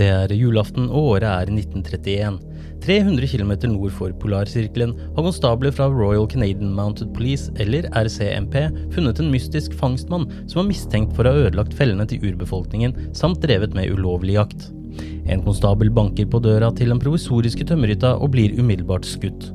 Det er julaften, og året er 1931. 300 km nord for polarsirkelen har konstabler fra Royal Canadian Mounted Police, eller RCMP, funnet en mystisk fangstmann som var mistenkt for å ha ødelagt fellene til urbefolkningen, samt drevet med ulovlig jakt. En konstabel banker på døra til den provisoriske tømmerhytta og blir umiddelbart skutt.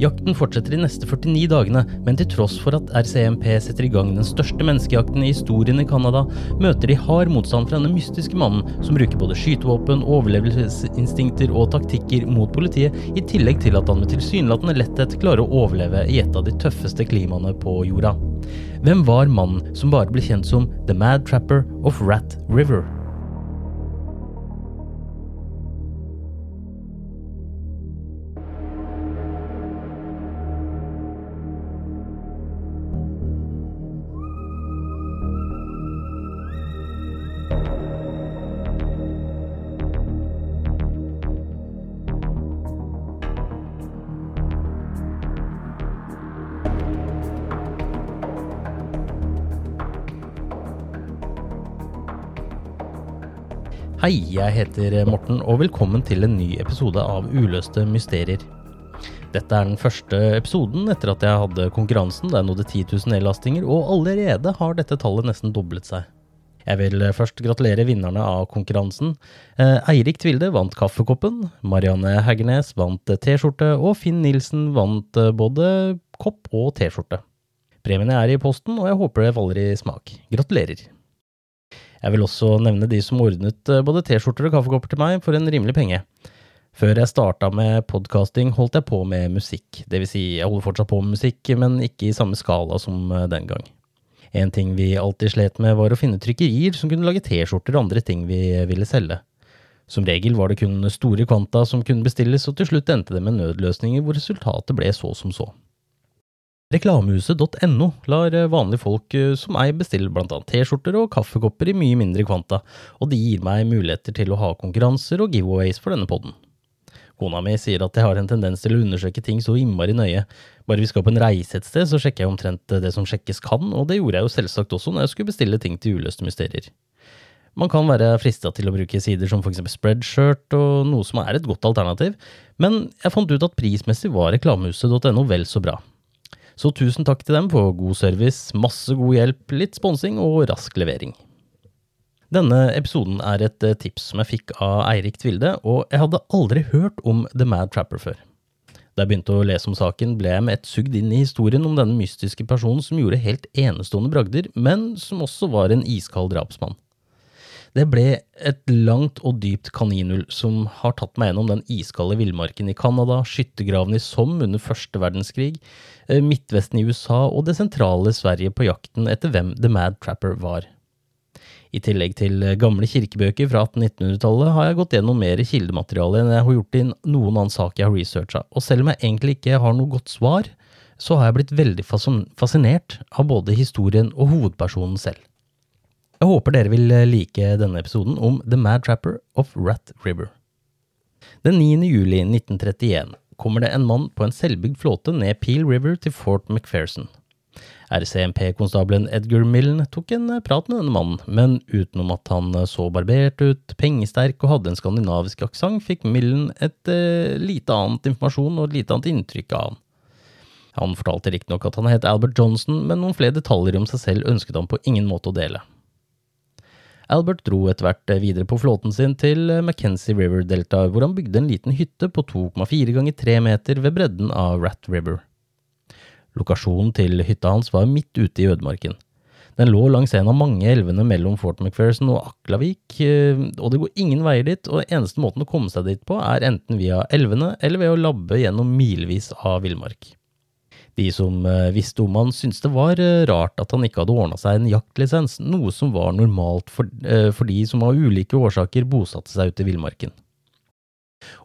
Jakten fortsetter de neste 49 dagene, men til tross for at RCMP setter i gang den største menneskejakten i historien i Canada, møter de hard motstand fra denne mystiske mannen som bruker både skytevåpen, overlevelsesinstinkter og taktikker mot politiet, i tillegg til at han med tilsynelatende letthet klarer å overleve i et av de tøffeste klimaene på jorda. Hvem var mannen som bare ble kjent som The Mad Trapper of Rat River? Hei, jeg heter Morten, og velkommen til en ny episode av Uløste mysterier. Dette er den første episoden etter at jeg hadde konkurransen der jeg nådde 10 000 nedlastinger, og allerede har dette tallet nesten doblet seg. Jeg vil først gratulere vinnerne av konkurransen. Eh, Eirik Tvilde vant kaffekoppen, Marianne Heggenes vant T-skjorte, og Finn Nilsen vant eh, både kopp og T-skjorte. Premiene er i posten, og jeg håper det faller i smak. Gratulerer. Jeg vil også nevne de som ordnet eh, både T-skjorter og kaffekopper til meg for en rimelig penge. Før jeg starta med podkasting, holdt jeg på med musikk. Det vil si, jeg holder fortsatt på med musikk, men ikke i samme skala som eh, den gang. En ting vi alltid slet med, var å finne trykkerier som kunne lage T-skjorter og andre ting vi ville selge. Som regel var det kun store kvanta som kunne bestilles, og til slutt endte det med nødløsninger hvor resultatet ble så som så. Reklamehuset.no lar eh, vanlige folk eh, som meg bestille annet T-skjorter og kaffekopper i mye mindre kvanta, og de gir meg muligheter til å ha konkurranser og giveaways for denne podden. Kona mi sier at jeg har en tendens til å undersøke ting så innmari nøye. Bare vi skal på en reise et sted, så sjekker jeg omtrent det som sjekkes kan, og det gjorde jeg jo selvsagt også når jeg skulle bestille ting til uløste mysterier. Man kan være frista til å bruke sider som eksempel Spreadshirt og noe som er et godt alternativ, men jeg fant ut at prismessig var reklamehuset.no vel så bra. Så tusen takk til dem for god service, masse god hjelp, litt sponsing og rask levering. Denne episoden er et eh, tips som jeg fikk av Eirik Tvilde, og jeg hadde aldri hørt om The Mad Trapper før. Da jeg begynte å lese om saken, ble jeg med ett sugd inn i historien om denne mystiske personen som gjorde helt enestående bragder, men som også var en iskald drapsmann. Det ble et langt og dypt kaninhull som har tatt meg gjennom den iskalde villmarken i Canada, skyttergravene i Somme under første verdenskrig, eh, Midtvesten i USA og det sentrale Sverige på jakten etter hvem The Mad Trapper var. I tillegg til gamle kirkebøker fra 1800-1900-tallet har jeg gått gjennom mer kildemateriale enn jeg har gjort i noen annen sak jeg har researcha, og selv om jeg egentlig ikke har noe godt svar, så har jeg blitt veldig fascinert av både historien og hovedpersonen selv. Jeg håper dere vil like denne episoden om The Mad Trapper of Rat River. Den 9. juli 1931 kommer det en mann på en selvbygd flåte ned Peel River til Fort McPherson. RCMP-konstabelen Edgar Millen tok en prat med denne mannen, men utenom at han så barbert ut, pengesterk og hadde en skandinavisk aksent, fikk Millen et eh, lite annet informasjon og et lite annet inntrykk av han. Han fortalte riktignok at han het Albert Johnson, men noen flere detaljer om seg selv ønsket han på ingen måte å dele. Albert dro etter hvert videre på flåten sin til Mackenzie River-deltaet, hvor han bygde en liten hytte på 2,4 ganger 3 meter ved bredden av Rat River. Lokasjonen til hytta hans var midt ute i ødemarken. Den lå langs en av mange elvene mellom Fort McPherson og Aklavik, eh, og det går ingen veier dit, og eneste måten å komme seg dit på er enten via elvene eller ved å labbe gjennom milevis av villmark. De som eh, visste om han, syntes det var eh, rart at han ikke hadde ordna seg en jaktlisens, noe som var normalt for, for de som av ulike årsaker bosatte seg ute i villmarken.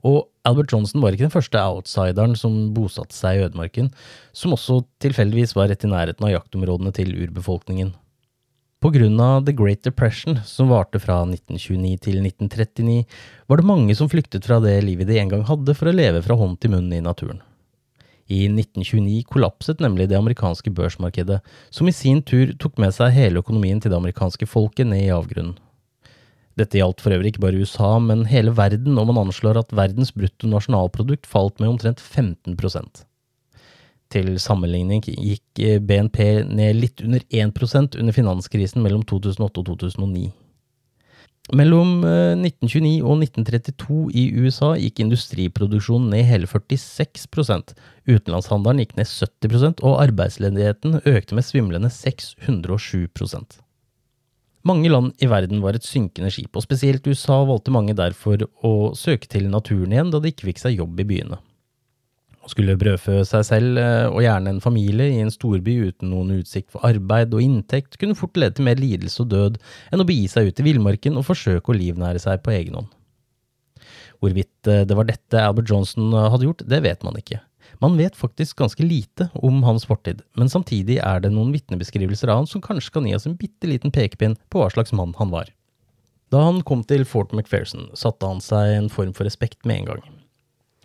Og Albert Johnson var ikke den første outsideren som bosatte seg i ødemarken, som også tilfeldigvis var rett i nærheten av jaktområdene til urbefolkningen. På grunn av The Great Depression, som varte fra 1929 til 1939, var det mange som flyktet fra det livet de en gang hadde for å leve fra hånd til munn i naturen. I 1929 kollapset nemlig det amerikanske børsmarkedet, som i sin tur tok med seg hele økonomien til det amerikanske folket ned i avgrunnen. Dette gjaldt for øvrig ikke bare USA, men hele verden, og man anslår at verdens bruttonasjonalprodukt falt med omtrent 15 Til sammenligning gikk BNP ned litt under 1% under finanskrisen mellom 2008 og 2009. Mellom 1929 eh, og 1932 i USA gikk industriproduksjonen ned hele 46% utenlandshandelen gikk ned 70% og arbeidsledigheten økte med svimlende 607% mange land i verden var et synkende skip, og spesielt USA valgte mange derfor å søke til naturen igjen da de ikke fikk seg jobb i byene. Skulle brødfø seg selv eh, og gjerne en familie i en storby uten noen utsikt for arbeid og inntekt kunne fort lede til mer lidelse og død enn å begi seg ut i villmarken og forsøke å livnære seg på egen hånd. Hvorvidt eh, det var dette Albert Johnson hadde gjort, det vet man ikke. Man vet faktisk ganske lite om hans fortid, men samtidig er det noen vitnebeskrivelser av han som kanskje kan gi oss en bitte liten pekepinn på hva slags mann han var. Da han kom til Fort McPherson, satte han seg en form for respekt med en gang.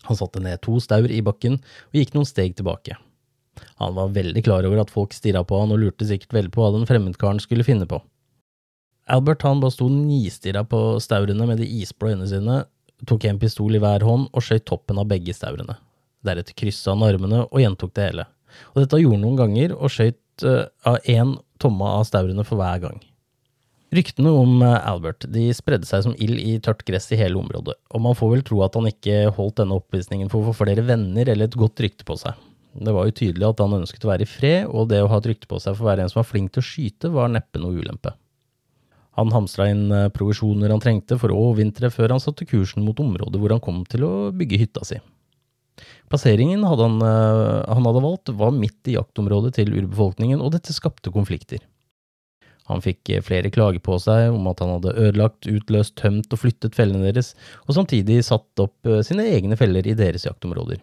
Han satte ned to staur i bakken og gikk noen steg tilbake. Han var veldig klar over at folk stirra på han og lurte sikkert veldig på hva den fremmedkaren skulle finne på. Albert han bare sto nistirra på staurene med de isblå øynene sine, tok en pistol i hver hånd og skjøt toppen av begge staurene. Deretter kryssa han armene og gjentok det hele. Og dette gjorde han noen ganger, og skjøt uh, av én tomme av staurene for hver gang. Ryktene om uh, Albert de spredde seg som ild i tørt gress i hele området, og man får vel tro at han ikke holdt denne oppvisningen for å få flere venner eller et godt rykte på seg. Det var jo tydelig at han ønsket å være i fred, og det å ha et rykte på seg for å være en som var flink til å skyte, var neppe noe ulempe. Han hamstra inn uh, provisjoner han trengte for å overvintre før han satte kursen mot området hvor han kom til å bygge hytta si. Plasseringen hadde han, eh, han hadde valgt, var midt i jaktområdet til urbefolkningen, og dette skapte konflikter. Han fikk eh, flere klager på seg om at han hadde ødelagt, utløst, tømt og flyttet fellene deres, og samtidig satt opp eh, sine egne feller i deres jaktområder.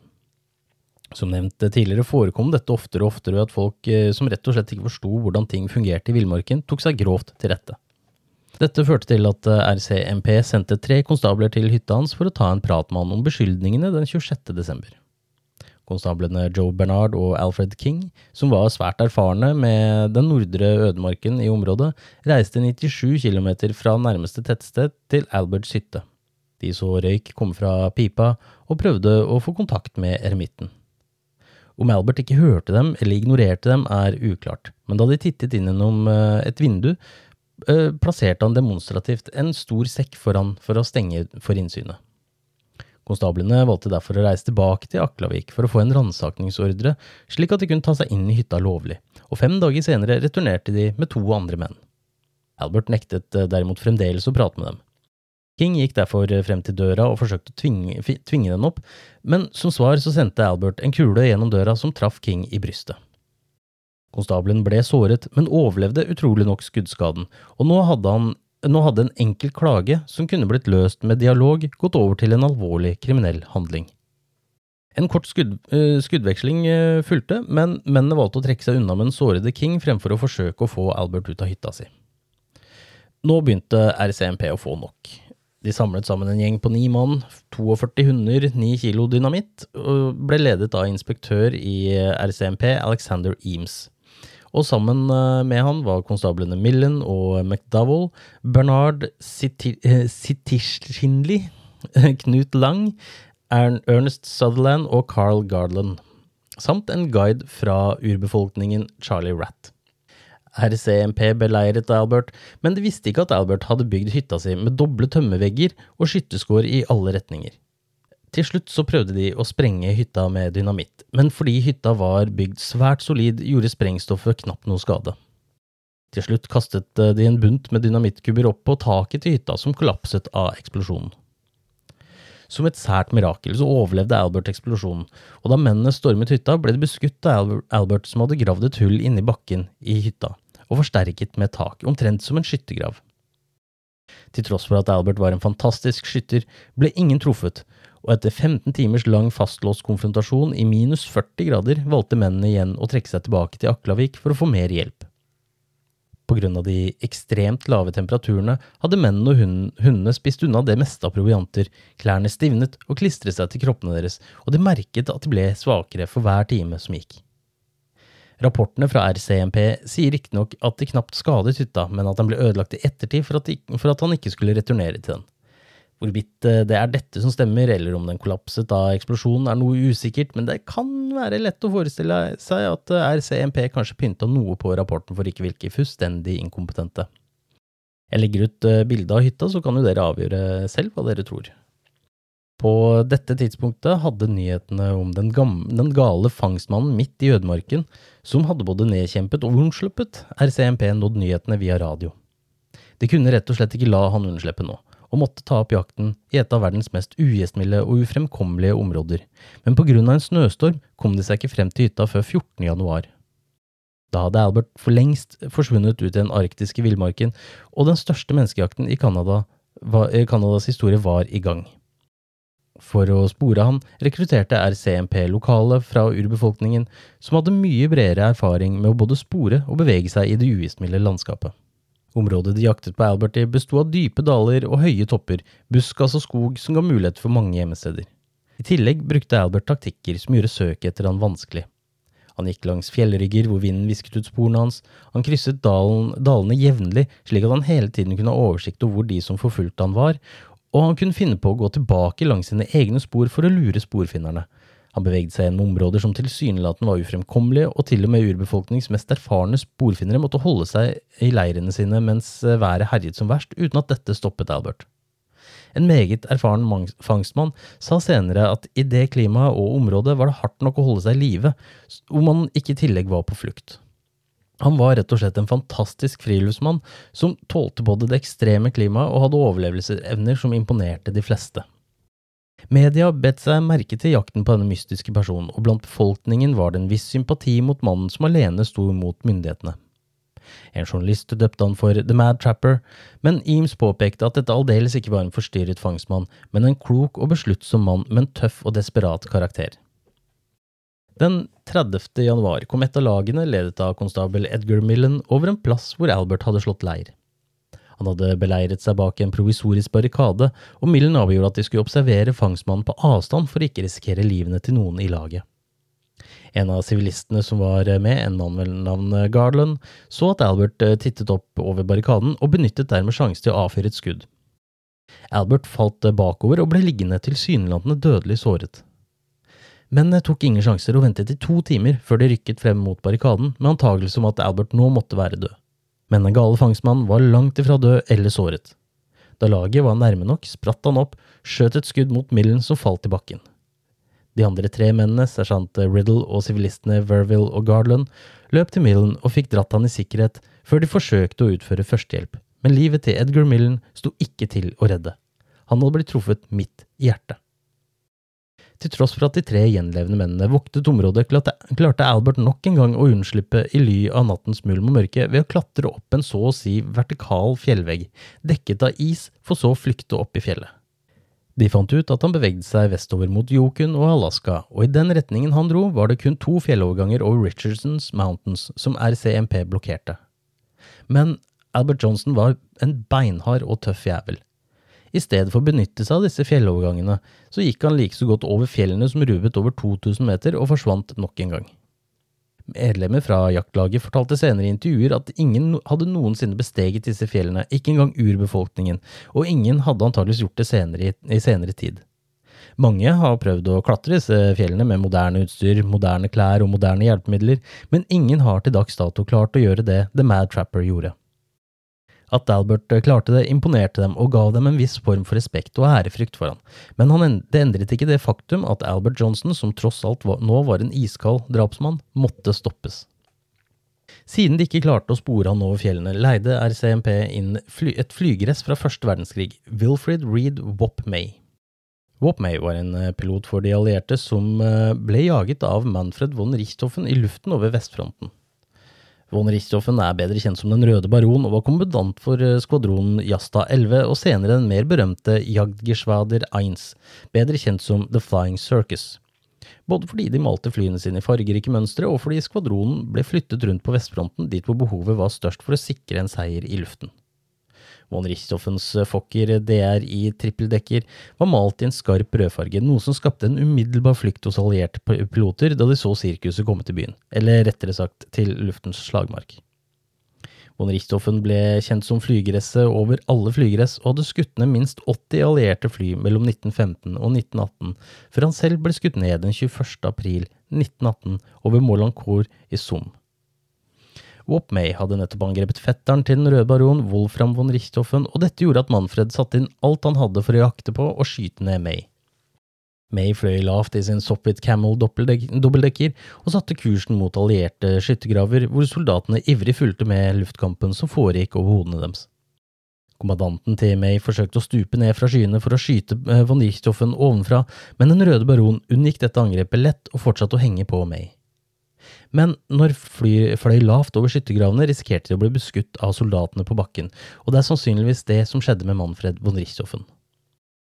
Som nevnt tidligere forekom dette oftere og oftere at folk som rett og slett ikke forsto hvordan ting fungerte i villmarken, tok seg grovt til rette. Dette førte til at RCMP sendte tre konstabler til hytta hans for å ta en prat med han om beskyldningene den 26. desember. Konstablene Joe Bernard og Alfred King, som var svært erfarne med den nordre ødemarken i området, reiste 97 km fra nærmeste tettsted til Alberts hytte. De så røyk komme fra pipa, og prøvde å få kontakt med eremitten. Om Albert ikke hørte dem eller ignorerte dem, er uklart, men da de tittet inn gjennom eh, et vindu, eh, plasserte han demonstrativt en stor sekk foran for å stenge for innsynet. Konstablene valgte derfor å reise tilbake til Aklavik for å få en ransakningsordre, slik at de kunne ta seg inn i hytta lovlig, og fem dager senere returnerte de med to andre menn. Albert nektet eh, derimot fremdeles å prate med dem. King gikk derfor frem til døra og forsøkte å tvinge, tvinge den opp, men som svar så sendte Albert en kule gjennom døra som traff King i brystet. Konstabelen ble såret, men overlevde utrolig nok skuddskaden, og nå hadde han nå hadde en enkel klage som kunne blitt løst med dialog, gått over til en alvorlig kriminell handling. En kort skudd, uh, skuddveksling uh, fulgte, men mennene valgte å trekke seg unna med den sårede King fremfor å forsøke å få Albert ut av hytta si. Nå begynte RCMP å få nok. De samlet sammen en gjeng på ni mann, 42 hunder, 9 kilo dynamitt, og ble ledet av inspektør i RCMP, Alexander Eames. Og sammen eh, med han var konstablene Millen og McDowell, Bernard Sitishinli, Knut Lang, Ernest Sutherland og Carl Garland, samt en guide fra urbefolkningen Charlie Ratt. RCMP beleiret Albert, men de visste ikke at Albert hadde bygd hytta si med doble tømmervegger og skytteskår i alle retninger. Til slutt så prøvde de å sprenge hytta med dynamitt, men fordi hytta var bygd svært solid, gjorde sprengstoffet knapt noe skade. Til slutt kastet de en bunt med dynamittkubber opp på taket til hytta, som kollapset av eksplosjonen. Som et sært mirakel så overlevde Albert eksplosjonen, og da mennene stormet hytta, ble de beskutt av Albert, som hadde gravd et hull inni bakken i hytta, og forsterket med tak, omtrent som en skyttergrav. Til tross for at Albert var en fantastisk skytter, ble ingen truffet, og etter 15 timers lang fastlåst konfrontasjon i minus 40 grader valgte mennene igjen å trekke seg tilbake til Aklavik for å få mer hjelp. På grunn av de ekstremt lave temperaturene hadde mennene og hundene spist unna det meste av provianter, klærne stivnet og klistret seg til kroppene deres, og de merket at de ble svakere for hver time som gikk. Rapportene fra RCMP sier riktignok at de knapt skadet hytta, men at den ble ødelagt i ettertid for at, de, for at han ikke skulle returnere til den. Hvorvidt eh, det er dette som stemmer, eller om den kollapset av eksplosjonen, er noe usikkert, men det kan være lett å forestille seg at eh, RCMP kanskje pynta noe på rapporten for ikke virke fullstendig inkompetente. Jeg legger ut eh, bilde av hytta, så kan jo dere avgjøre selv hva dere tror. På dette tidspunktet hadde nyhetene om den, den gale fangstmannen midt i ødemarken, som hadde både nedkjempet og unnsluppet RCMP, nådd nyhetene via radio. De kunne rett og slett ikke la han unnslippe nå og måtte ta opp jakten i et av verdens mest ugjestmilde og ufremkommelige områder, men på grunn av en snøstorm kom de seg ikke frem til hytta før 14. januar. Da hadde Albert for lengst forsvunnet ut i den arktiske villmarken, og den største menneskejakten i Canada, Canadas historie var i gang. For å spore han rekrutterte RCMP lokale fra urbefolkningen, som hadde mye bredere erfaring med å både spore og bevege seg i det ugjestmilde landskapet. Området de jaktet på Albert i, besto av dype daler og høye topper, buskas og skog som ga mulighet for mange gjemmesteder. I tillegg brukte Albert taktikker som gjorde søket etter han vanskelig. Han gikk langs fjellrygger hvor vinden visket ut sporene hans, han krysset dalen, dalene jevnlig slik at han hele tiden kunne ha oversikt over hvor de som forfulgte han var, og han kunne finne på å gå tilbake langs sine egne spor for å lure sporfinnerne, han beveget seg gjennom områder som tilsynelatende var ufremkommelige, og til og med urbefolkningens mest erfarne sporfinnere måtte holde seg i leirene sine mens eh, været herjet som verst, uten at dette stoppet Albert. En meget erfaren fangstmann sa senere at i det klimaet og området var det hardt nok å holde seg i live, om man ikke i tillegg var på flukt. Han var rett og slett en fantastisk friluftsmann som tålte både det ekstreme klimaet og hadde overlevelsesevner som imponerte de fleste. Media bet seg merke til jakten på denne mystiske personen, og blant befolkningen var det en viss sympati mot mannen som alene sto mot myndighetene. En journalist døpte han for The Mad Trapper, men Eames påpekte at dette aldeles ikke var en forstyrret fangstmann, men en klok og besluttsom mann med en tøff og desperat karakter. Den 30. januar kom et av lagene, ledet av konstabel Edgar Millen, over en plass hvor Albert hadde slått leir. Han hadde beleiret seg bak en provisorisk barrikade, og Millen avgjorde at de skulle observere fangstmannen på avstand for å ikke risikere livene til noen i laget. En av sivilistene som var med, en mann ved navn Garland, så at Albert eh, tittet opp over barrikaden og benyttet dermed sjansen til å avfyre et skudd. Albert falt bakover og ble liggende tilsynelatende dødelig såret. Mennene tok ingen sjanser og ventet i to timer før de rykket frem mot barrikaden med antagelse om at Albert nå måtte være død men den gale fangstmannen var langt ifra død eller såret. Da laget var nærme nok, spratt han opp, skjøt et skudd mot Millen som falt i bakken. De andre tre mennene, sersjant Riddle og sivilistene Verville og Garland, løp til Millen og fikk dratt han i sikkerhet før de forsøkte å utføre førstehjelp, men livet til Edgar Millen sto ikke til å redde. Han hadde blitt truffet midt i hjertet. Til tross for at de tre gjenlevende mennene voktet området, klarte Albert nok en gang å unnslippe i ly av nattens mulm og mørke ved å klatre opp en så å si vertikal fjellvegg, dekket av is, for så å flykte opp i fjellet. De fant ut at han bevegde seg vestover mot Jokun og Alaska, og i den retningen han dro, var det kun to fjelloverganger over Richardsons Mountains som RCMP blokkerte. Men Albert Johnson var en beinhard og tøff jævel. I stedet for å benytte seg av disse fjellovergangene, så gikk han like så godt over fjellene som ruvet over 2000 meter og forsvant nok en gang. Medlemmer fra jaktlaget fortalte senere i intervjuer at ingen hadde noensinne besteget disse fjellene, ikke engang urbefolkningen, og ingen hadde antageligvis gjort det senere i, i senere tid. Mange har prøvd å klatre disse fjellene med moderne utstyr, moderne klær og moderne hjelpemidler, men ingen har til dags dato klart å gjøre det The Mad Trapper gjorde. At Albert eh, klarte det, imponerte dem og ga dem en viss form for respekt og ærefrykt for han, men han, det endret ikke det faktum at Albert Johnson, som tross alt var, nå var en iskald drapsmann, måtte stoppes. Siden de ikke klarte å spore han over fjellene, leide RCMP inn fly, et flygress fra første verdenskrig, Wilfred Reed Wop May. Wop May var en eh, pilot for de allierte som eh, ble jaget av Manfred von Richthofen i luften over vestfronten. Von Richthofen er bedre kjent som Den røde baron og var kommandant for eh, skvadronen Jasta 11 og senere den mer berømte Jagdgeschwader 1, bedre kjent som The Flying Circus. Både fordi de malte flyene sine i fargerike mønstre, og fordi skvadronen ble flyttet rundt på vestfronten dit hvor behovet var størst for å sikre en seier i luften. Von Richthoffens Fokker DR i trippeldekker var malt i en skarp rødfarge, noe som skapte en umiddelbar flykt hos allierte piloter da de så sirkuset komme til byen, eller rettere sagt til luftens slagmark. Von Richthofen ble kjent som flygeresset over alle flygeress, og hadde skutt ned minst 80 allierte fly mellom 1915 og 1918, før han selv ble skutt ned den 21. april 1918 over Molancourt i Somme. Wop May hadde nettopp angrepet fetteren til den røde baron, Wolfram von Richthofen, og dette gjorde at Manfred satte inn alt han hadde for å jakte på og skyte ned May. May fløy lavt i sin Soppit Camel dobbeltdekker og satte kursen mot allierte skyttergraver, hvor soldatene ivrig fulgte med luftkampen som foregikk over hodene deres. Kommandanten til May forsøkte å stupe ned fra skyene for å skyte eh, von Richthofen ovenfra, men den røde baron unngikk dette angrepet lett og fortsatte å henge på May. Men når fly fløy lavt over skyttergravene, risikerte de å bli beskutt av soldatene på bakken, og det er sannsynligvis det som skjedde med Manfred von Richthofen.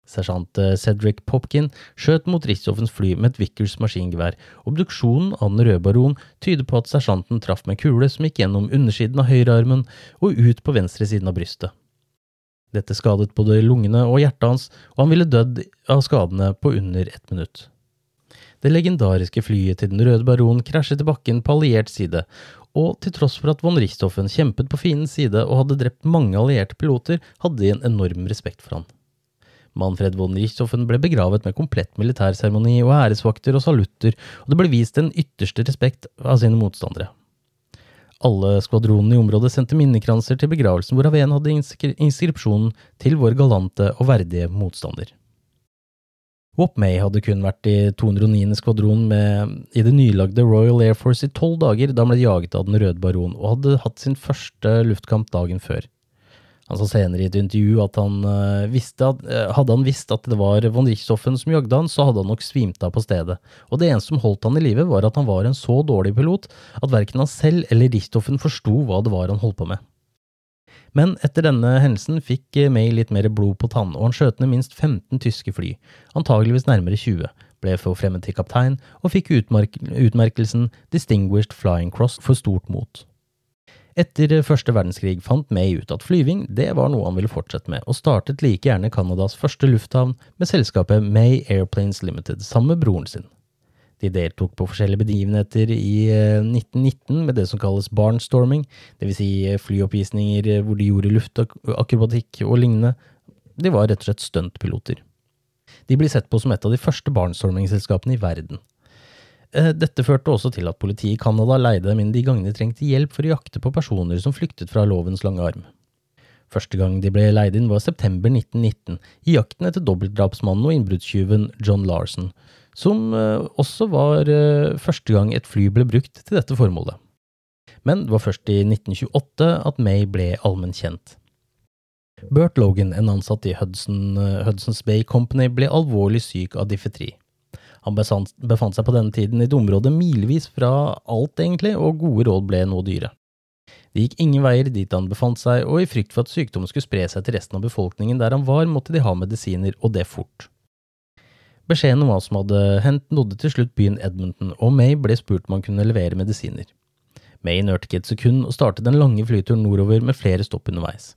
Sersjant eh, Cedric Popkin skjøt mot Richthofens fly med et Vickers maskingevær. Obduksjonen av Den røde baron tyder på at sersjanten traff med kule som gikk gjennom undersiden av høyrearmen og ut på venstre siden av brystet. Dette skadet både lungene og hjertet hans, og han ville dødd av skadene på under ett minutt. Det legendariske flyet til Den røde baron krasjet til bakken på alliert side, og til tross for at von Richthofen kjempet på fiendens side og hadde drept mange allierte piloter, hadde de en enorm respekt for han. Manfred von Richthofen ble begravet med komplett militærseremoni og æresvakter og salutter, og det ble vist den ytterste respekt av sine motstandere. Alle skvadronene i området sendte minnekranser til begravelsen, hvorav AVEN hadde inskripsjonen til vår galante og verdige motstander. Wop May hadde kun vært i 209. skvadron med, i det nylagde Royal Air Force i tolv dager da han ble jaget av Den røde baron, og hadde hatt sin første luftkamp dagen før. Han sa senere i et intervju at han uh, visste at uh, hadde han visst at det var von Richthofen som jagde han, så hadde han nok svimt av på stedet, og det eneste som holdt han i live, var at han var en så dårlig pilot at verken han selv eller Richthofen forsto hva det var han holdt på med. Men etter denne hendelsen fikk eh, May litt mer blod på tann, og han skjøt ned minst 15 tyske fly, antageligvis nærmere 20, ble forfremmet til kaptein og fikk utmerk utmerkelsen Distinguished Flying Cross for stort mot. Etter første verdenskrig fant May ut at flyving det var noe han ville fortsette med, og startet like gjerne Canadas første lufthavn med selskapet May Airplanes Limited sammen med broren sin. De deltok på forskjellige begivenheter i 1919 eh, med det som kalles barnstorming, dvs. Si eh, flyoppvisninger eh, hvor de gjorde luftakrobatikk og lignende. De var rett og slett stuntpiloter. De blir sett på som et av de første barnstormingselskapene i verden. Dette førte også til at politiet i Canada leide dem inn de gangene de trengte hjelp for å jakte på personer som flyktet fra lovens lange arm. Første gang de ble leid inn var september 1919, i jakten etter dobbeltdrapsmannen og innbruddstyven John Larson, som eh, også var eh, første gang et fly ble brukt til dette formålet. Men det var først i 1928 at May ble allmenn kjent. Bert Logan, en ansatt i Hudson, eh, Hudson's Bay Company, ble alvorlig syk av difetri. Han befant seg på denne tiden i et område milevis fra alt, egentlig, og gode råd ble nå dyre. Det gikk ingen veier dit han befant seg, og i frykt for at sykdommen skulle spre seg til resten av befolkningen der han var, måtte de ha medisiner, og det fort. Beskjeden om hva som hadde hendt, nådde til slutt byen Edmonton, og May ble spurt om han kunne levere medisiner. May nølte ikke et sekund og startet den lange flyturen nordover med flere stopp underveis.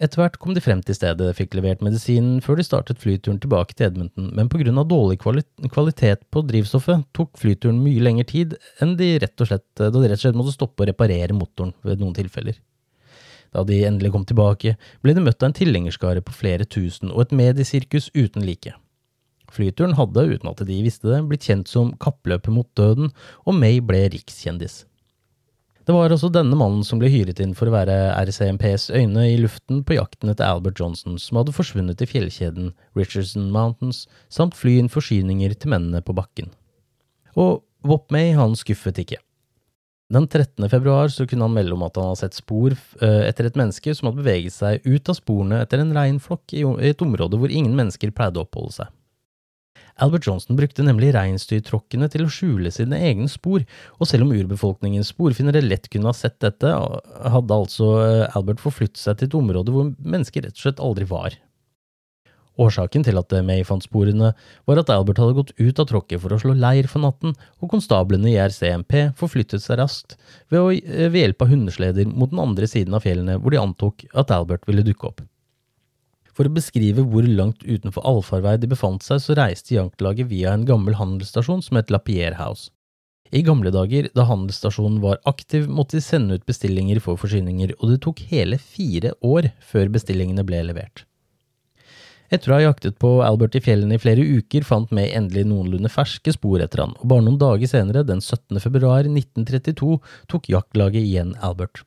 Etter hvert kom de frem til stedet, fikk levert medisinen før de startet flyturen tilbake til Edmonton, men på grunn av dårlig kvalitet på drivstoffet tok flyturen mye lengre tid enn de rett og slett, da de rett og slett måtte stoppe og reparere motoren ved noen tilfeller. Da de endelig kom tilbake, ble de møtt av en tilhengerskare på flere tusen og et mediesirkus uten like. Flyturen hadde, uten at de visste det, blitt kjent som Kappløpet mot døden, og May ble rikskjendis. Det var også denne mannen som ble hyret inn for å være RCMPs øyne i luften på jakten etter Albert Johnson, som hadde forsvunnet i fjellkjeden Richardson Mountains, samt fly inn forsyninger til mennene på bakken. Og Wop May han skuffet ikke. Den 13. februar så kunne han melde om at han hadde sett spor eh, etter et menneske som hadde beveget seg ut av sporene etter en reinflokk i et område hvor ingen mennesker pleide å oppholde seg. Albert Johnson brukte nemlig reinsdyrtråkkene til å skjule sine egne spor, og selv om urbefolkningens sporfinnere lett kunne ha sett dette, hadde altså eh, Albert forflyttet seg til et område hvor mennesker rett og slett aldri var. Årsaken til at May fant sporene, var at Albert hadde gått ut av tråkket for å slå leir for natten, og konstablene i RCMP forflyttet seg raskt ved, å, eh, ved hjelp av hundesleder mot den andre siden av fjellene hvor de antok at Albert ville dukke opp. For å beskrive hvor langt utenfor allfarvei de befant seg, så reiste jaktlaget via en gammel handelsstasjon som het Lapierre House. I gamle dager, da handelsstasjonen var aktiv, måtte de sende ut bestillinger for forsyninger, og det tok hele fire år før bestillingene ble levert. Etter å ha jaktet på Albert i fjellene i flere uker, fant May endelig noenlunde ferske spor etter han, og bare noen dager senere, den 17. februar 1932, tok jaktlaget igjen Albert.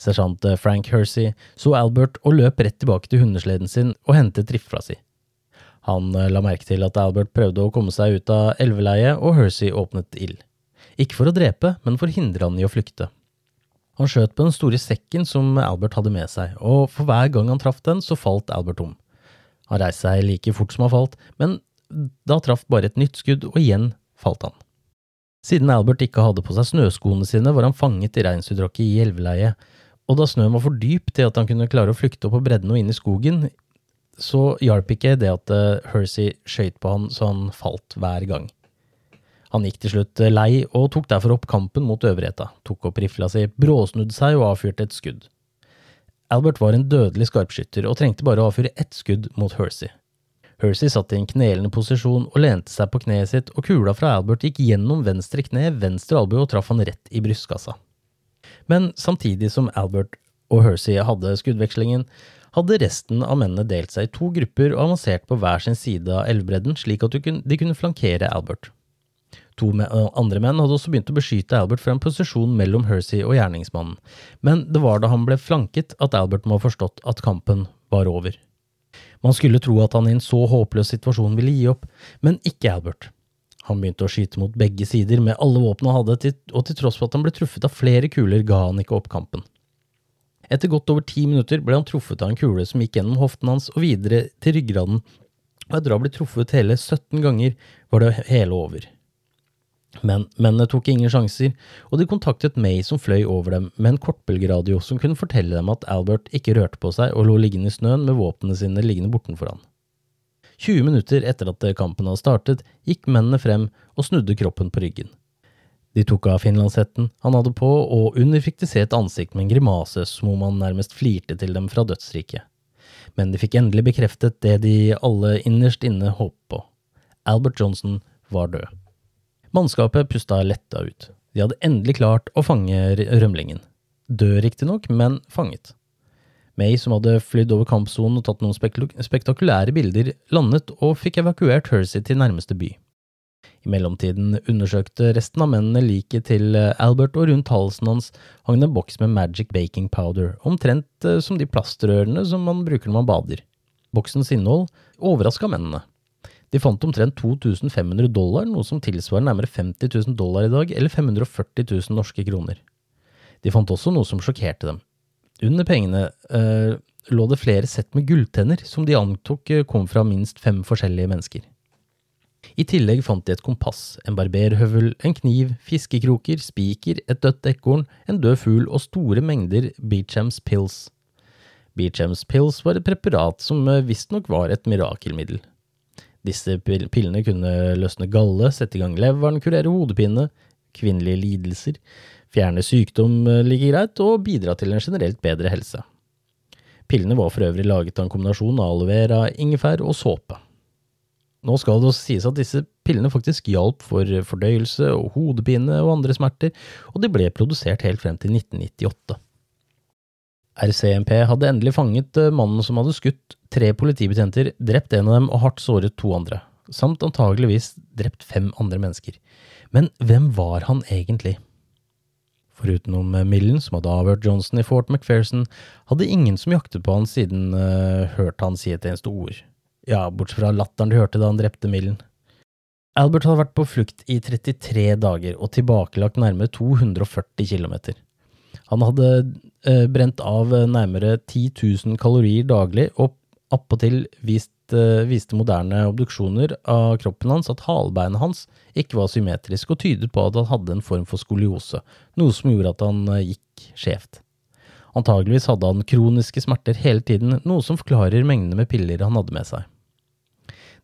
Sersjant Frank Hersey så Albert og løp rett tilbake til hundesleden sin og hentet rifla si. Han eh, la merke til at Albert prøvde å komme seg ut av elveleiet, og Hersey åpnet ild. Ikke for å drepe, men for å hindre han i å flykte. Han skjøt på den store sekken som Albert hadde med seg, og for hver gang han traff den, så falt Albert om. Han reiste seg like fort som han falt, men da traff bare et nytt skudd, og igjen falt han. Siden Albert ikke hadde på seg snøskoene sine, var han fanget i reinsdyrdrakket i elveleiet, og da snøen var for dyp til at han kunne klare å flykte opp på bredden og inn i skogen, så hjalp ikke det at uh, Hersey skøyt på han så han falt hver gang. Han gikk til slutt eh, lei og tok derfor opp kampen mot øvrigheta, tok opp rifla si, bråsnudde seg og avfyrte et skudd. Albert var en dødelig skarpskytter og trengte bare å avfyre ett skudd mot Hersey. Hersey satt i en knelende posisjon og lente seg på kneet sitt, og kula fra Albert gikk gjennom venstre kne, venstre albue og traff han rett i brystkassa. Men samtidig som Albert og Hersey hadde skuddvekslingen, hadde resten av mennene delt seg i to grupper og avansert på hver sin side av elvebredden, slik at de kunne flankere Albert. To andre menn hadde også begynt å beskyte Albert fra en posisjon mellom Hersey og gjerningsmannen, men det var da han ble flanket at Albert må ha forstått at kampen var over. Man skulle tro at han i en så håpløs situasjon ville gi opp, men ikke Albert. Han begynte å skyte mot begge sider med alle våpnene han hadde, og til tross for at han ble truffet av flere kuler, ga han ikke opp kampen. Etter godt over ti minutter ble han truffet av en kule som gikk gjennom hoften hans og videre til ryggraden, og etter å ha blitt truffet hele 17 ganger var det hele over. Men mennene tok ingen sjanser, og de kontaktet May som fløy over dem med en kortbølgeradio som kunne fortelle dem at Albert ikke rørte på seg og lå liggende i snøen med våpnene sine liggende bortenfor han. 20 minutter etter at kampen hadde startet, gikk mennene frem og snudde kroppen på ryggen. De tok av finlandshetten han hadde på, og under fikk de se et ansikt med en grimase som om han nærmest flirte til dem fra dødsriket. Men de fikk endelig bekreftet det de alle innerst inne håpet på. Albert Johnson var død. Mannskapet pusta letta ut. De hadde endelig klart å fange rømlingen. Død riktignok, men fanget. May, som hadde flydd over kampsonen og tatt noen spektakulære bilder, landet og fikk evakuert Hersey til nærmeste by. I mellomtiden undersøkte resten av mennene liket til eh, Albert, og rundt halsen hans hang det en boks med Magic Baking Powder, omtrent eh, som de plastrørene som man bruker når man bader. Boksens innhold overraska mennene. De fant omtrent 2500 dollar, noe som tilsvarer nærmere 50 000 dollar i dag, eller 540 000 norske kroner. De fant også noe som sjokkerte dem. Under pengene eh, lå det flere sett med gulltenner, som de antok eh, kom fra minst fem forskjellige mennesker. I tillegg fant de et kompass, en barberhøvel, en kniv, fiskekroker, spiker, et dødt ekorn, en død fugl og store mengder Beechams pills. Beechams pills var et preparat som eh, visstnok var et mirakelmiddel. Disse pillene kunne løsne galle, sette i gang leveren, kurere hodepine, kvinnelige lidelser, fjerne sykdom like greit og bidra til en generelt bedre helse. Pillene var for øvrig laget av en kombinasjon av aloe vera, ingefær og såpe. Nå skal det også sies at disse pillene faktisk hjalp for fordøyelse og hodepine og andre smerter, og de ble produsert helt frem til 1998. RCMP hadde endelig fanget eh, mannen som hadde skutt tre politibetjenter, drept en av dem og hardt såret to andre, samt antageligvis drept fem andre mennesker. Men hvem var han egentlig? Forutenom Millen, som hadde avhørt Johnson i Fort McPherson, hadde ingen som jaktet på han siden uh, hørte han si et eneste ord. Ja, bortsett fra latteren de hørte da han drepte Millen. Albert hadde vært på flukt i 33 dager og tilbakelagt nærmere 240 km. Han hadde uh, brent av nærmere 10 000 kalorier daglig, og appåtil vist, eh, viste moderne obduksjoner av kroppen hans at halebeinet hans ikke var symmetrisk og tydet på at han hadde en form for skoliose, noe som gjorde at han eh, gikk skjevt. Antageligvis hadde han kroniske smerter hele tiden, noe som forklarer mengdene med piller han hadde med seg.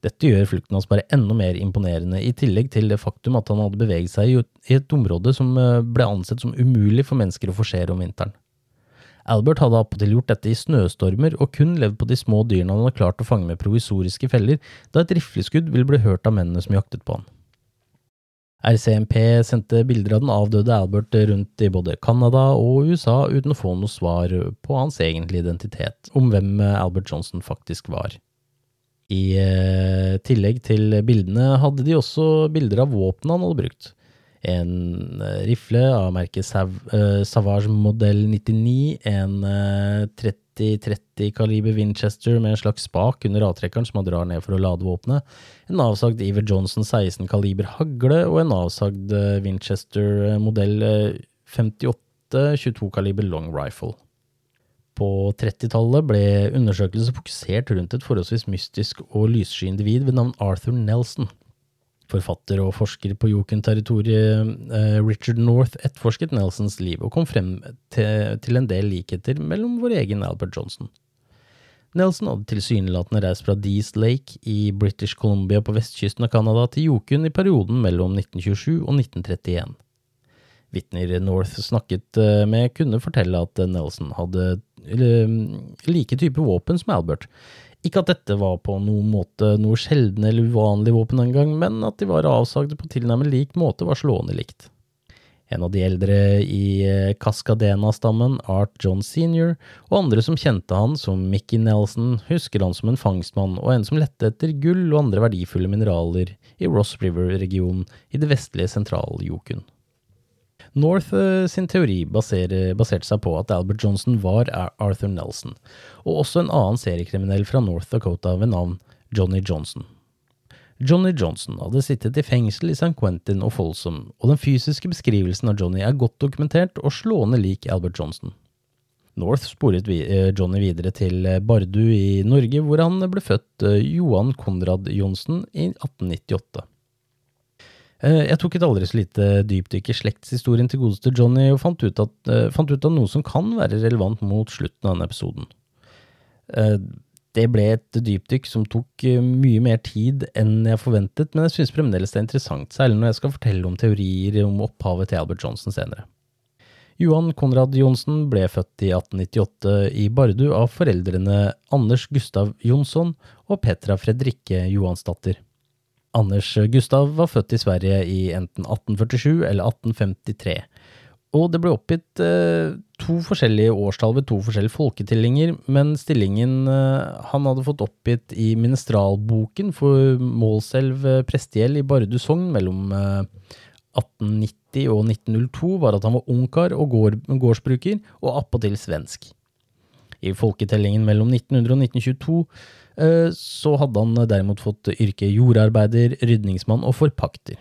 Dette gjør flukten hans bare enda mer imponerende, i tillegg til det faktum at han hadde beveget seg i et område som eh, ble ansett som umulig for mennesker å forsere om vinteren. Albert hadde appåtil gjort dette i snøstormer og kun levd på de små dyrene han hadde klart å fange med provisoriske feller, da et rifleskudd ville bli hørt av mennene som jaktet på han. RCMP sendte bilder av den avdøde Albert rundt i både Canada og USA uten å få noe svar på hans egentlige identitet, om hvem Albert Johnson faktisk var. I eh, tillegg til bildene hadde de også bilder av våpnene han hadde brukt. En eh, rifle av merket Sav uh, Savage modell 99, en uh, 30-30 kaliber Winchester med en slags spak under avtrekkeren som han drar ned for å lade våpenet, en avsagd Iver Johnson 16 kaliber hagle og en avsagd Winchester modell 58 22 kaliber long rifle. På 30-tallet ble undersøkelser fokusert rundt et forholdsvis mystisk og lyssky individ ved navn Arthur Nelson. Forfatter og forsker på Yukon-territoriet eh, Richard North etterforsket Nelsons liv og kom frem til, en del likheter mellom vår egen Albert Johnson. Nelson hadde tilsynelatende reist fra Dease Lake i British Columbia på vestkysten av Canada til Jokun i perioden mellom 1927 og 1931. Vitner North snakket eh, med, kunne fortelle at Nelson hadde like type våpen som Albert. Ikke at dette var på noen måte noe sjeldne eller uvanlig våpen den gang, men at de var avsagde på tilnærmet lik måte, var slående likt. En av de eldre i eh, Cascadena-stammen, Art John senior, og andre som kjente han som Mickey Nelson, husker han som en fangstmann og en som lette etter gull og andre verdifulle mineraler i Ross River-regionen i det vestlige sentral-Jokun. North eh, sin teori baser, baserte seg på at Albert Johnson var Arthur Nelson, og også en annen seriekriminell fra North Dakota ved navn Johnny Johnson. Johnny Johnson hadde sittet i fengsel i St. Quentin og Folsom, og den fysiske beskrivelsen av Johnny er godt dokumentert og slående lik Albert Johnson. North sporet eh, Johnny videre til eh, Bardu i Norge, hvor han ble født Johan Konrad Johnsen i 1898. Eh, jeg tok et aldri så lite dypdykk i slektshistorien til godeste Johnny, og fant ut, at, uh, fant ut, av noe som kan være relevant mot slutten av denne episoden. Uh, det ble et dypdykk som tok mye mer tid enn jeg forventet, men jeg synes fremdeles det er interessant, særlig når jeg skal fortelle om teorier om opphavet til Albert Johnson senere. Johan Konrad Johnsen ble født i 1898 i Bardu av foreldrene Anders Gustav Jonsson og Petra Fredrikke Johansdatter. Anders Gustav var født i Sverige i enten 1847 eller 1853, og det ble oppgitt eh, to forskjellige årstall ved to forskjellige folketellinger, men stillingen eh, han hadde fått oppgitt i Minestralboken for Målselv eh, prestegjeld i Bardu sogn mellom eh, 1890 og 1902, var at han var ungkar og gård, gårdsbruker, og appåtil svensk. I folketellingen mellom 1900 og 1922 Eh, så hadde han derimot fått yrket jordarbeider, rydningsmann og forpakter.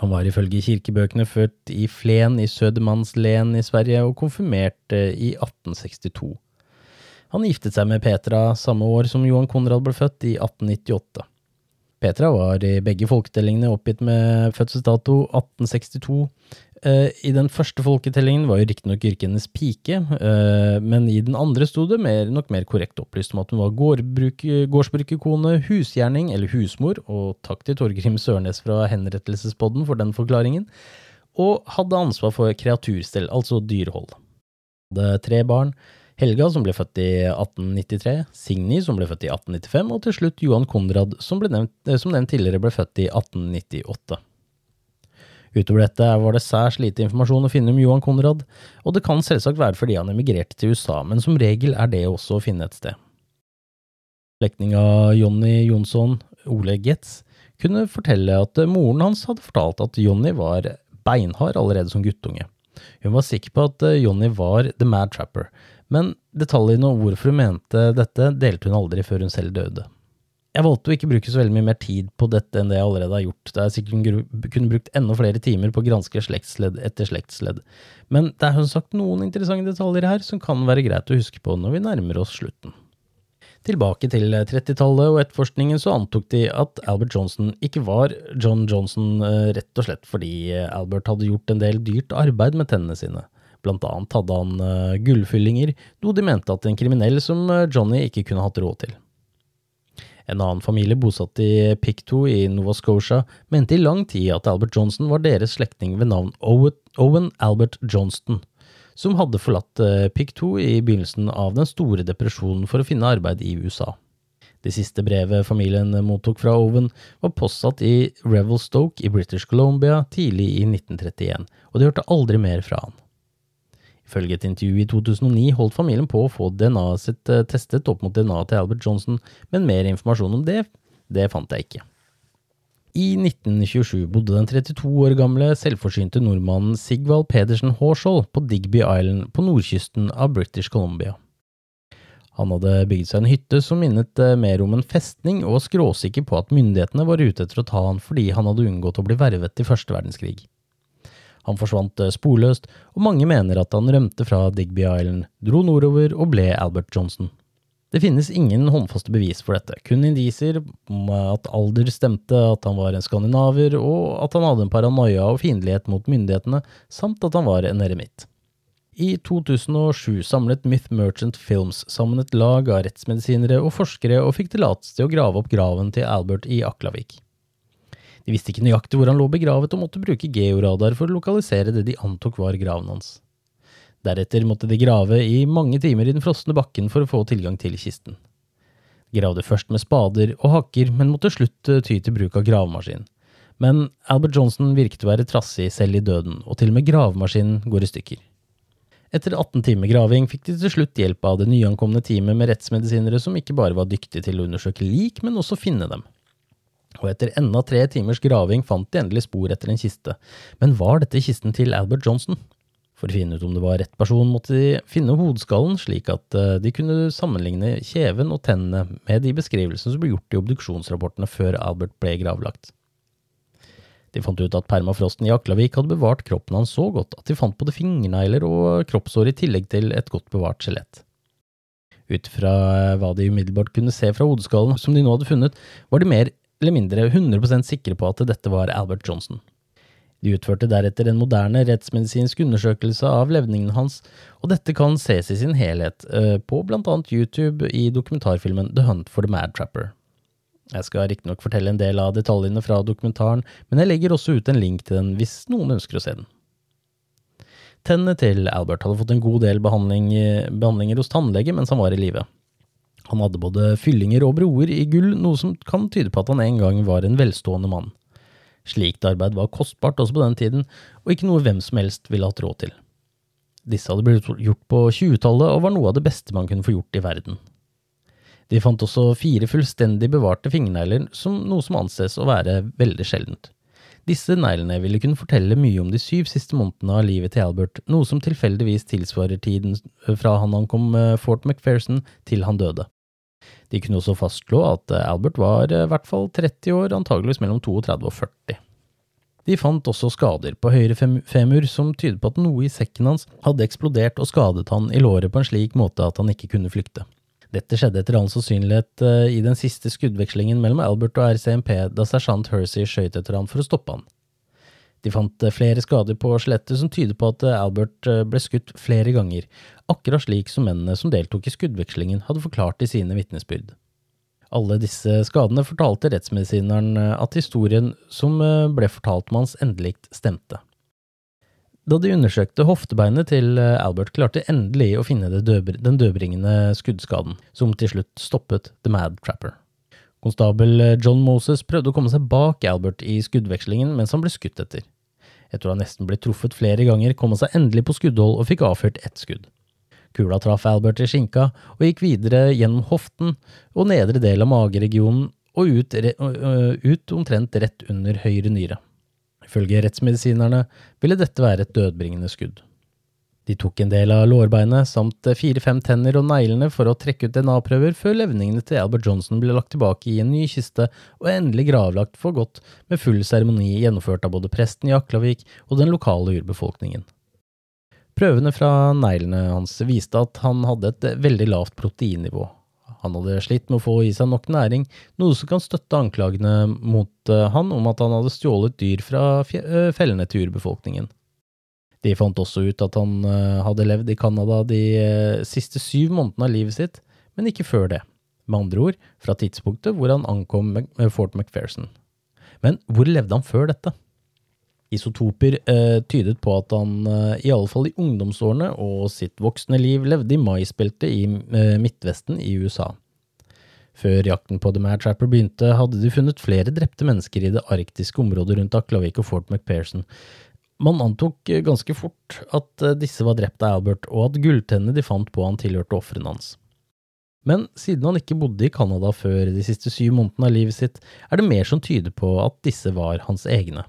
Han var ifølge kirkebøkene født i Flen i Södermannslen i Sverige og konfirmert i 1862. Han giftet seg med Petra samme år som Johan Konrad ble født, i 1898. Petra var i begge folketellingene oppgitt med fødselsdato 1862. Eh, I den første folketellingen var jo riktignok yrket hennes pike, eh, men i den andre sto det mer, nok mer korrekt opplyst om at hun var gårdbruk, gårdsbrukerkone, husgjerning eller husmor, og takk til Torgrim Sørnes fra Henrettelsespodden for den forklaringen, og hadde ansvar for kreaturstell, altså dyrehold. Hadde tre barn, Helga, som ble født i 1893, Signy, som ble født i 1895, og til slutt Johan Konrad, som, nevnt, eh, som nevnt tidligere ble født i 1898. Utover dette var det særs lite informasjon å finne om Johan Konrad, og det kan selvsagt være fordi han emigrerte til USA, men som regel er det også å finne et sted. Slektning av Jonny Jonsson, Ole Getz, kunne fortelle at moren hans hadde fortalt at Jonny var beinhard allerede som guttunge. Hun var sikker på at Jonny var The Mad Trapper, men detaljene om hvorfor hun mente dette, delte hun aldri før hun selv døde. Jeg valgte å ikke bruke så veldig mye mer tid på dette enn det jeg allerede har gjort, da jeg sikkert kunne brukt enda flere timer på å granske slektsledd etter slektsledd, men det er som sagt noen interessante detaljer her som kan være greit å huske på når vi nærmer oss slutten. Tilbake til 30-tallet og etterforskningen så antok de at Albert Johnson ikke var John Johnson eh, rett og slett fordi Albert hadde gjort en del dyrt arbeid med tennene sine. Blant annet hadde han uh, gullfyllinger, noe de mente at en kriminell som Johnny ikke kunne hatt råd til. En annen familie bosatt i Pictou i Nova Scotia mente i lang tid at Albert Johnson var deres slektning ved navn Owen Albert Johnston, som hadde forlatt uh, Pictou i begynnelsen av den store depresjonen for å finne arbeid i USA. Det siste brevet familien mottok fra Owen, var postsatt i Revelstoke i British Columbia tidlig i 1931, og de hørte aldri mer fra han. Ifølge et intervju i 2009 holdt familien på å få DNA-et sitt eh, testet opp mot DNA til Albert Johnson, men mer informasjon om det, det fant jeg ikke. I 1927 bodde den 32 år gamle, selvforsynte nordmannen Sigvald Pedersen Horshall på Digby Island på nordkysten av British Columbia. Han hadde bygd seg en hytte som minnet eh, mer om en festning, og var skråsikker på at myndighetene var ute etter å ta han fordi han hadde unngått å bli vervet i første verdenskrig. Han forsvant eh, sporløst, og mange mener at han rømte fra Digby Island, dro nordover og ble Albert Johnson. Det finnes ingen håndfaste bevis for dette, kun indisier om at alder stemte, at han var en skandinaver, og at han hadde en paranoia og fiendtlighet mot myndighetene, samt at han var en eremitt. I 2007 samlet Myth Merchant Films sammen et lag av rettsmedisinere og forskere og fikk tillatelse til å grave opp graven til Albert i Aklavik. De visste ikke nøyaktig hvor han lå begravet, og måtte bruke georadar for å lokalisere det de antok var graven hans. Deretter måtte de grave i mange timer i den frosne bakken for å få tilgang til kisten. De gravde først med spader og hakker, men måtte slutt ty til bruk av gravemaskin. Men Albert Johnson virket å være trassig selv i døden, og til og med gravemaskinen går i stykker. Etter 18 timer graving fikk de til slutt hjelp av det nyankomne teamet med rettsmedisinere som ikke bare var dyktige til å undersøke lik, men også finne dem og etter enda tre timers graving fant de endelig spor etter en kiste. Men var dette kisten til Albert Johnson? For å finne ut om det var rett person, måtte de finne hodeskallen, slik at eh, de kunne sammenligne kjeven og tennene med de beskrivelsene som ble gjort i obduksjonsrapportene før Albert ble gravlagt. De fant ut at permafrosten i Aklavik hadde bevart kroppen hans så godt at de fant både fingernegler og kroppsår i tillegg til et godt bevart skjelett. Ut fra eh, hva de umiddelbart kunne se fra hodeskallen som de nå hadde funnet, var de mer eller mindre 100% sikre på at dette var Albert Johnson. De utførte deretter en moderne rettsmedisinsk undersøkelse av levningen hans, og dette kan ses i sin helhet uh, på blant annet YouTube i dokumentarfilmen The Hunt for the Mad Trapper. Jeg skal riktignok fortelle en del av detaljene fra dokumentaren, men jeg legger også ut en link til den hvis noen ønsker å se den. Tennene til Albert hadde fått en god del behandling, behandlinger hos tannlege mens han var i live. Han hadde både fyllinger og broer i gull, noe som kan tyde på at han en gang var en velstående mann. Slikt arbeid var kostbart også på den tiden, og ikke noe hvem som helst ville hatt råd til. Disse hadde blitt gjort på 20-tallet og var noe av det beste man kunne få gjort i verden. De fant også fire fullstendig bevarte fingernegler, som noe som anses å være veldig sjeldent. Disse neglene ville kunne fortelle mye om de syv siste månedene av livet til Albert, noe som tilfeldigvis tilsvarer tiden fra han ankom eh, Fort McPherson til han døde. De kunne også fastslå at eh, Albert var eh, i hvert fall 30 år, antageligvis mellom 32 og 40. De fant også skader på høyre femur som tyder på at noe i sekken hans hadde eksplodert og skadet han i låret på en slik måte at han ikke kunne flykte. Dette skjedde etter all sannsynlighet eh, i den siste skuddvekslingen mellom Albert og RCMP da sersjant Hersey skøyt etter han for å stoppe han. De fant eh, flere skader på skjelettet som tyder på at eh, Albert ble skutt flere ganger, akkurat slik som mennene som deltok i skuddvekslingen hadde forklart i sine vitnesbyrd. Alle disse skadene fortalte rettsmedisineren at historien som ble fortalt med hans endelikt, stemte. Da de undersøkte hoftebeinet til eh, Albert, klarte endelig å finne den dødbringende skuddskaden, som til slutt stoppet The Mad Trapper. Konstabel eh, John Moses prøvde å komme seg bak Albert i skuddvekslingen mens han ble skutt etter. Etter å ha nesten blitt truffet flere ganger, kom han seg endelig på skuddhold og fikk avført ett skudd. Kula traff Albert i skinka og gikk videre gjennom hoften og nedre del av mageregionen og ut, ut omtrent rett under høyre nyre. Ifølge rettsmedisinerne ville dette være et dødbringende skudd. De tok en del av lårbeinet samt fire–fem tenner og neglene for å trekke ut DNA-prøver før levningene til Albert Johnson ble lagt tilbake i en ny kiste og endelig gravlagt for godt med full seremoni gjennomført av både presten i Aklavik og den lokale urbefolkningen. Prøvene fra neglene hans viste at han hadde et veldig lavt proteinnivå, han hadde slitt med å få i seg nok næring, noe som kan støtte anklagene mot eh, han om at han hadde stjålet dyr fra eh, fellene til urbefolkningen. De fant også ut at han eh, hadde levd i Canada de siste syv månedene av livet sitt, men ikke før det. Med andre ord, fra tidspunktet hvor han ankom Fort McPherson. Men hvor levde han før dette? Isotoper eh, tydet på at han eh, i alle fall i ungdomsårene og sitt voksne liv levde i maisbeltet i eh, Midtvesten i USA. Før jakten på The Mad Trapper begynte, hadde de funnet flere drepte mennesker i det arktiske området rundt Aklavik og Fort McPherson. Man antok eh, ganske fort at eh, disse var drept av Albert, og at gulltennene de fant på han tilhørte ofrene hans. Men siden han ikke bodde i Canada før de siste syv månedene av livet sitt, er det mer som tyder på at disse var hans egne.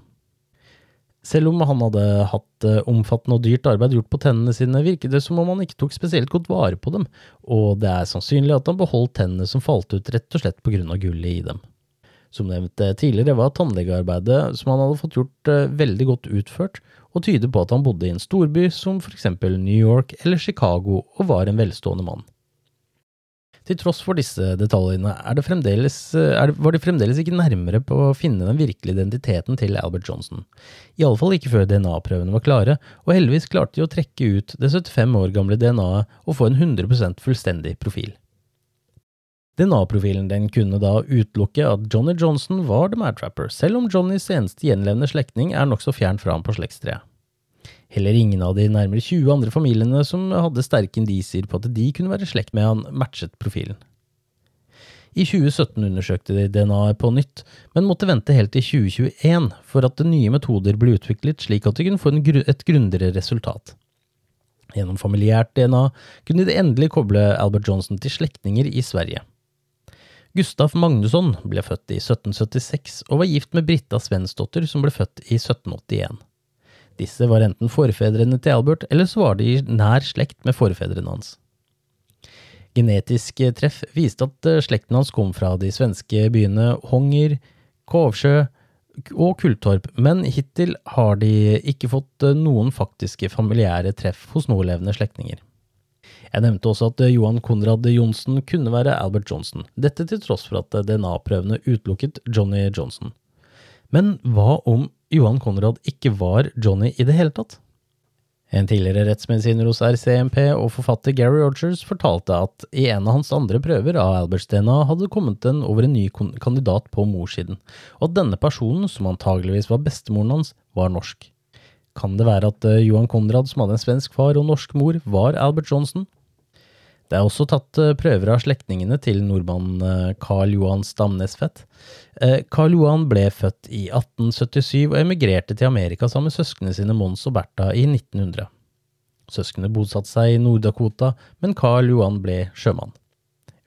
Selv om han hadde hatt eh, omfattende og dyrt arbeid gjort på tennene sine, virket det som om han ikke tok spesielt godt vare på dem, og det er sannsynlig at han beholdt tennene som falt ut rett og slett på grunn av gullet i dem. Som nevnt eh, tidligere var tannlegearbeidet som han hadde fått gjort eh, veldig godt utført, og tyder på at han bodde i en storby som for eksempel New York eller Chicago og var en velstående mann. Til tross for disse detaljene det er, var de fremdeles ikke nærmere på å finne den virkelige identiteten til Albert Johnson. Iallfall ikke før DNA-prøvene var klare, og heldigvis klarte de å trekke ut det 75 år gamle DNA-et og få en 100% fullstendig profil. DNA-profilen den kunne da utelukke at Johnny Johnson var The Mad Trapper, selv om Johnnys eneste gjenlevende slektning er nokså fjern fra ham på slektstreet. Heller ingen av de nærmere 20 andre familiene som hadde sterke indisier på at de kunne være slekt med han, matchet profilen. I 2017 undersøkte de DNA-et på nytt, men måtte vente helt til 2021 for at nye metoder ble utviklet slik at de kunne få et grundigere resultat. Gjennom familiært DNA kunne de endelig koble Albert Johnson til slektninger i Sverige. Gustaf Magnusson ble født i 1776 og var gift med Britta Svensdotter, som ble født i 1781. Disse var enten forfedrene til Albert, eller så var de i nær slekt med forfedrene hans. Genetisk treff viste at eh, slekten hans kom fra de svenske byene Honger, Kovsjø og Kulltorp, men hittil har de ikke fått eh, noen faktiske familiære treff hos nålevende slektninger. Jeg nevnte også at eh, Johan Konrad Johnsen kunne være Albert Johnson, dette til tross for at DNA-prøvene utelukket Johnny Johnson. Men hva om Johan Konrad ikke var Johnny i det hele tatt? En tidligere rettsmedisiner hos RCMP og forfatter Gary Rogers fortalte at i en av hans andre prøver av Alberts DNA hadde kommet en over en ny kandidat på morssiden, og at denne personen, som antageligvis var bestemoren hans, var norsk. Kan det være at eh, Johan Konrad, som hadde en svensk far og norsk mor, var Albert Johnson? Det er også tatt eh, prøver av slektningene til nordmannen Karl Carl Johan Stamnesfett. Carl eh, Johan ble født i 1877 og emigrerte til Amerika sammen med søsknene sine Mons og Bertha i 1900. Søsknene bosatte seg i Nord-Dakota, men Carl Johan ble sjømann.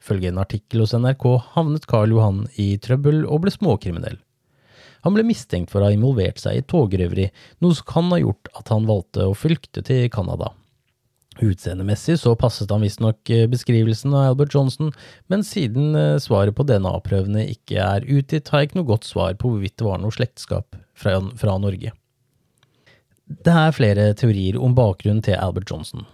Ifølge en artikkel hos NRK havnet Carl Johan i trøbbel og ble småkriminell. Han ble mistenkt for å ha involvert seg i togrøveri, noe som kan ha gjort at han valgte å flykte til Canada. Utseendemessig så passet han visstnok eh, beskrivelsen av Albert Johnson, men siden eh, svaret på DNA-prøvene ikke er utgitt, har jeg ikke noe godt svar på hvorvidt det var noe slektskap fra, fra Norge. Det er flere teorier om bakgrunnen til Albert Johnson.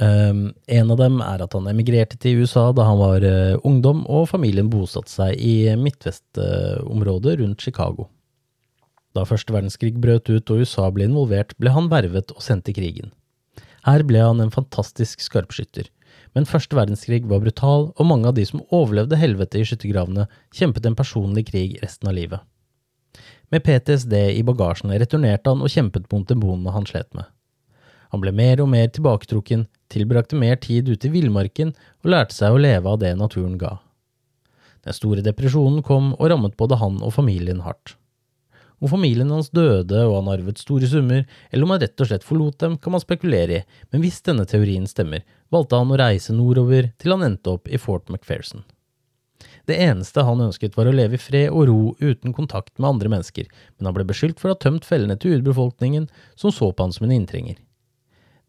Um, en av dem er at han emigrerte til USA da han var uh, ungdom, og familien bosatte seg i midtvestområdet uh, rundt Chicago. Da første verdenskrig brøt ut og USA ble involvert, ble han vervet og sendt til krigen. Her ble han en fantastisk skarpskytter, men første verdenskrig var brutal, og mange av de som overlevde helvete i skyttergravene, kjempet en personlig krig resten av livet. Med PTSD i bagasjen returnerte han og kjempet mot demonene han slet med. Han ble mer og mer tilbaketrukken, tilbrakte mer tid ute i villmarken og lærte seg å leve av det naturen ga. Den store depresjonen kom og rammet både han og familien hardt. Om familien hans døde og han arvet store summer, eller om han rett og slett forlot dem, kan man spekulere i, men hvis denne teorien stemmer, valgte han å reise nordover til han endte opp i Fort McPherson. Det eneste han ønsket var å leve i fred og ro uten kontakt med andre mennesker, men han ble beskyldt for å ha tømt fellene til urbefolkningen, som så på han som en inntrenger.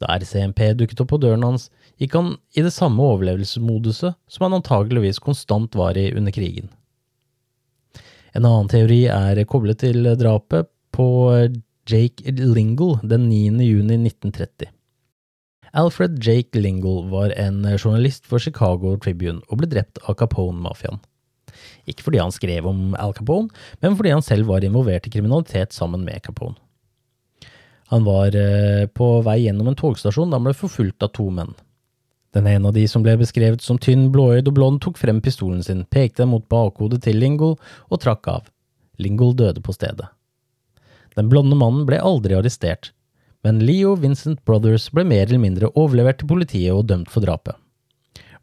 Da RCMP dukket opp på døren hans, gikk han i det samme overlevelsesmoduset som han antageligvis konstant var i under krigen. En annen teori er koblet til drapet på Jake Lingle den 9. juni 1930. Alfred Jake Lingle var en journalist for Chicago Tribune og ble drept av Capone-mafiaen. Ikke fordi han skrev om Al Capone, men fordi han selv var involvert i kriminalitet sammen med Capone. Han var eh, på vei gjennom en togstasjon da han ble forfulgt av to menn. Den ene av de som ble beskrevet som tynn, blåøyd og blond, tok frem pistolen sin, pekte den mot bakhodet til Lingold og trakk av. Lingold døde på stedet. Den blonde mannen ble aldri arrestert, men Leo Vincent Brothers ble mer eller mindre overlevert til politiet og dømt for drapet.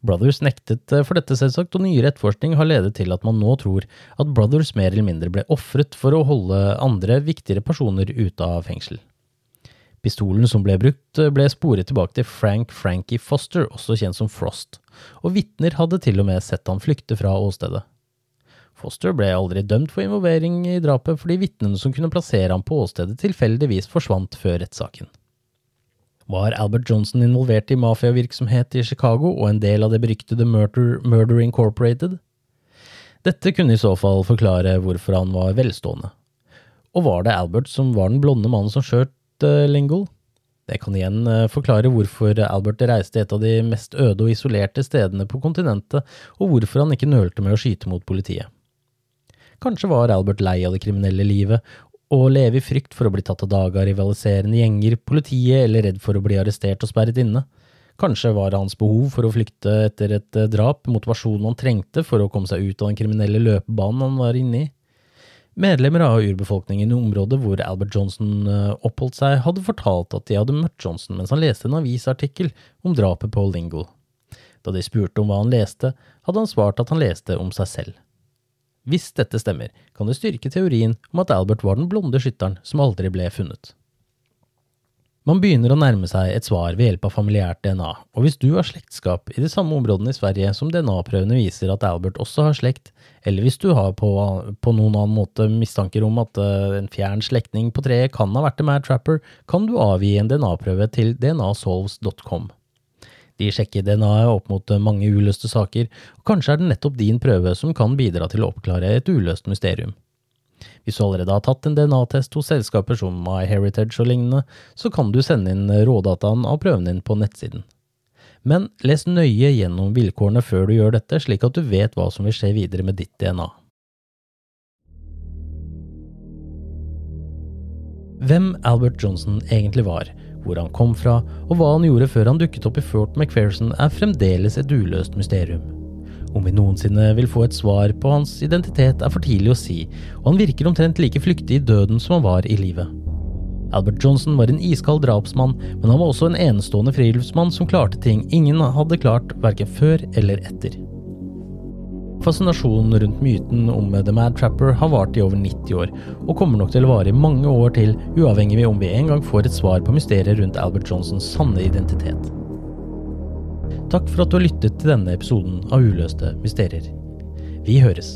Brothers nektet for dette, selvsagt, og nyere etterforskning har ledet til at man nå tror at Brothers mer eller mindre ble ofret for å holde andre, viktigere personer ute av fengsel. Pistolen som ble brukt, ble sporet tilbake til Frank Frankie Foster, også kjent som Frost, og vitner hadde til og med sett han flykte fra åstedet. Foster ble aldri dømt for involvering i drapet fordi vitnene som kunne plassere ham på åstedet tilfeldigvis forsvant før rettssaken. Var Albert Johnson involvert i mafiavirksomhet i Chicago og en del av det beryktede Murder, Murder Incorporated? Dette kunne i så fall forklare hvorfor han var velstående. Og var det Albert som var den blonde mannen som skjøt Lingle. Det kan igjen eh, forklare hvorfor Albert reiste et av de mest øde og isolerte stedene på kontinentet, og hvorfor han ikke nølte med å skyte mot politiet. Kanskje var Albert lei av det kriminelle livet, og leve i frykt for å bli tatt av dage av rivaliserende gjenger, politiet eller redd for å bli arrestert og sperret inne. Kanskje var hans behov for å flykte etter et eh, drap motivasjonen han trengte for å komme seg ut av den kriminelle løpebanen han var inne i. Medlemmer av urbefolkningen i området hvor Albert Johnson eh, oppholdt seg, hadde fortalt at de hadde møtt Johnson mens han leste en avisartikkel om drapet på Lingle. Da de spurte om hva han leste, hadde han svart at han leste om seg selv. Hvis dette stemmer, kan det styrke teorien om at Albert var den blonde skytteren som aldri ble funnet. Man begynner å nærme seg et svar ved hjelp av familiært DNA, og hvis du har slektskap i de samme områdene i Sverige som DNA-prøvene viser at Albert også har slekt, eller hvis du har på, på noen annen måte mistanker om at uh, en fjern slektning på treet kan ha vært en Mad Trapper, kan du avgi en DNA-prøve til dnasolves.com. De sjekker DNA-et opp mot mange uløste saker, og kanskje er det nettopp din prøve som kan bidra til å oppklare et uløst mysterium. Hvis du allerede har tatt en DNA-test hos selskaper som MyHeritage og lignende, så kan du sende inn rådataen av prøven din på nettsiden. Men les nøye gjennom vilkårene før du gjør dette, slik at du vet hva som vil skje videre med ditt DNA. Hvem Albert Johnson egentlig var, hvor han kom fra, og hva han gjorde før han dukket opp i Fort McPherson, er fremdeles et uløst mysterium. Om vi noensinne vil få et svar på hans identitet, er for tidlig å si, og han virker omtrent like flyktig i døden som han var i livet. Albert Johnson var en iskald drapsmann, men han var også en enestående friluftsmann som klarte ting ingen hadde klart verken før eller etter. Fascinasjonen rundt myten om The Mad Trapper har vart i over 90 år, og kommer nok til å vare i mange år til, uavhengig av om vi en gang får et svar på mysteriet rundt Albert Johnsons sanne identitet. Takk for at du har lyttet til denne episoden av Uløste mysterier. Vi høres.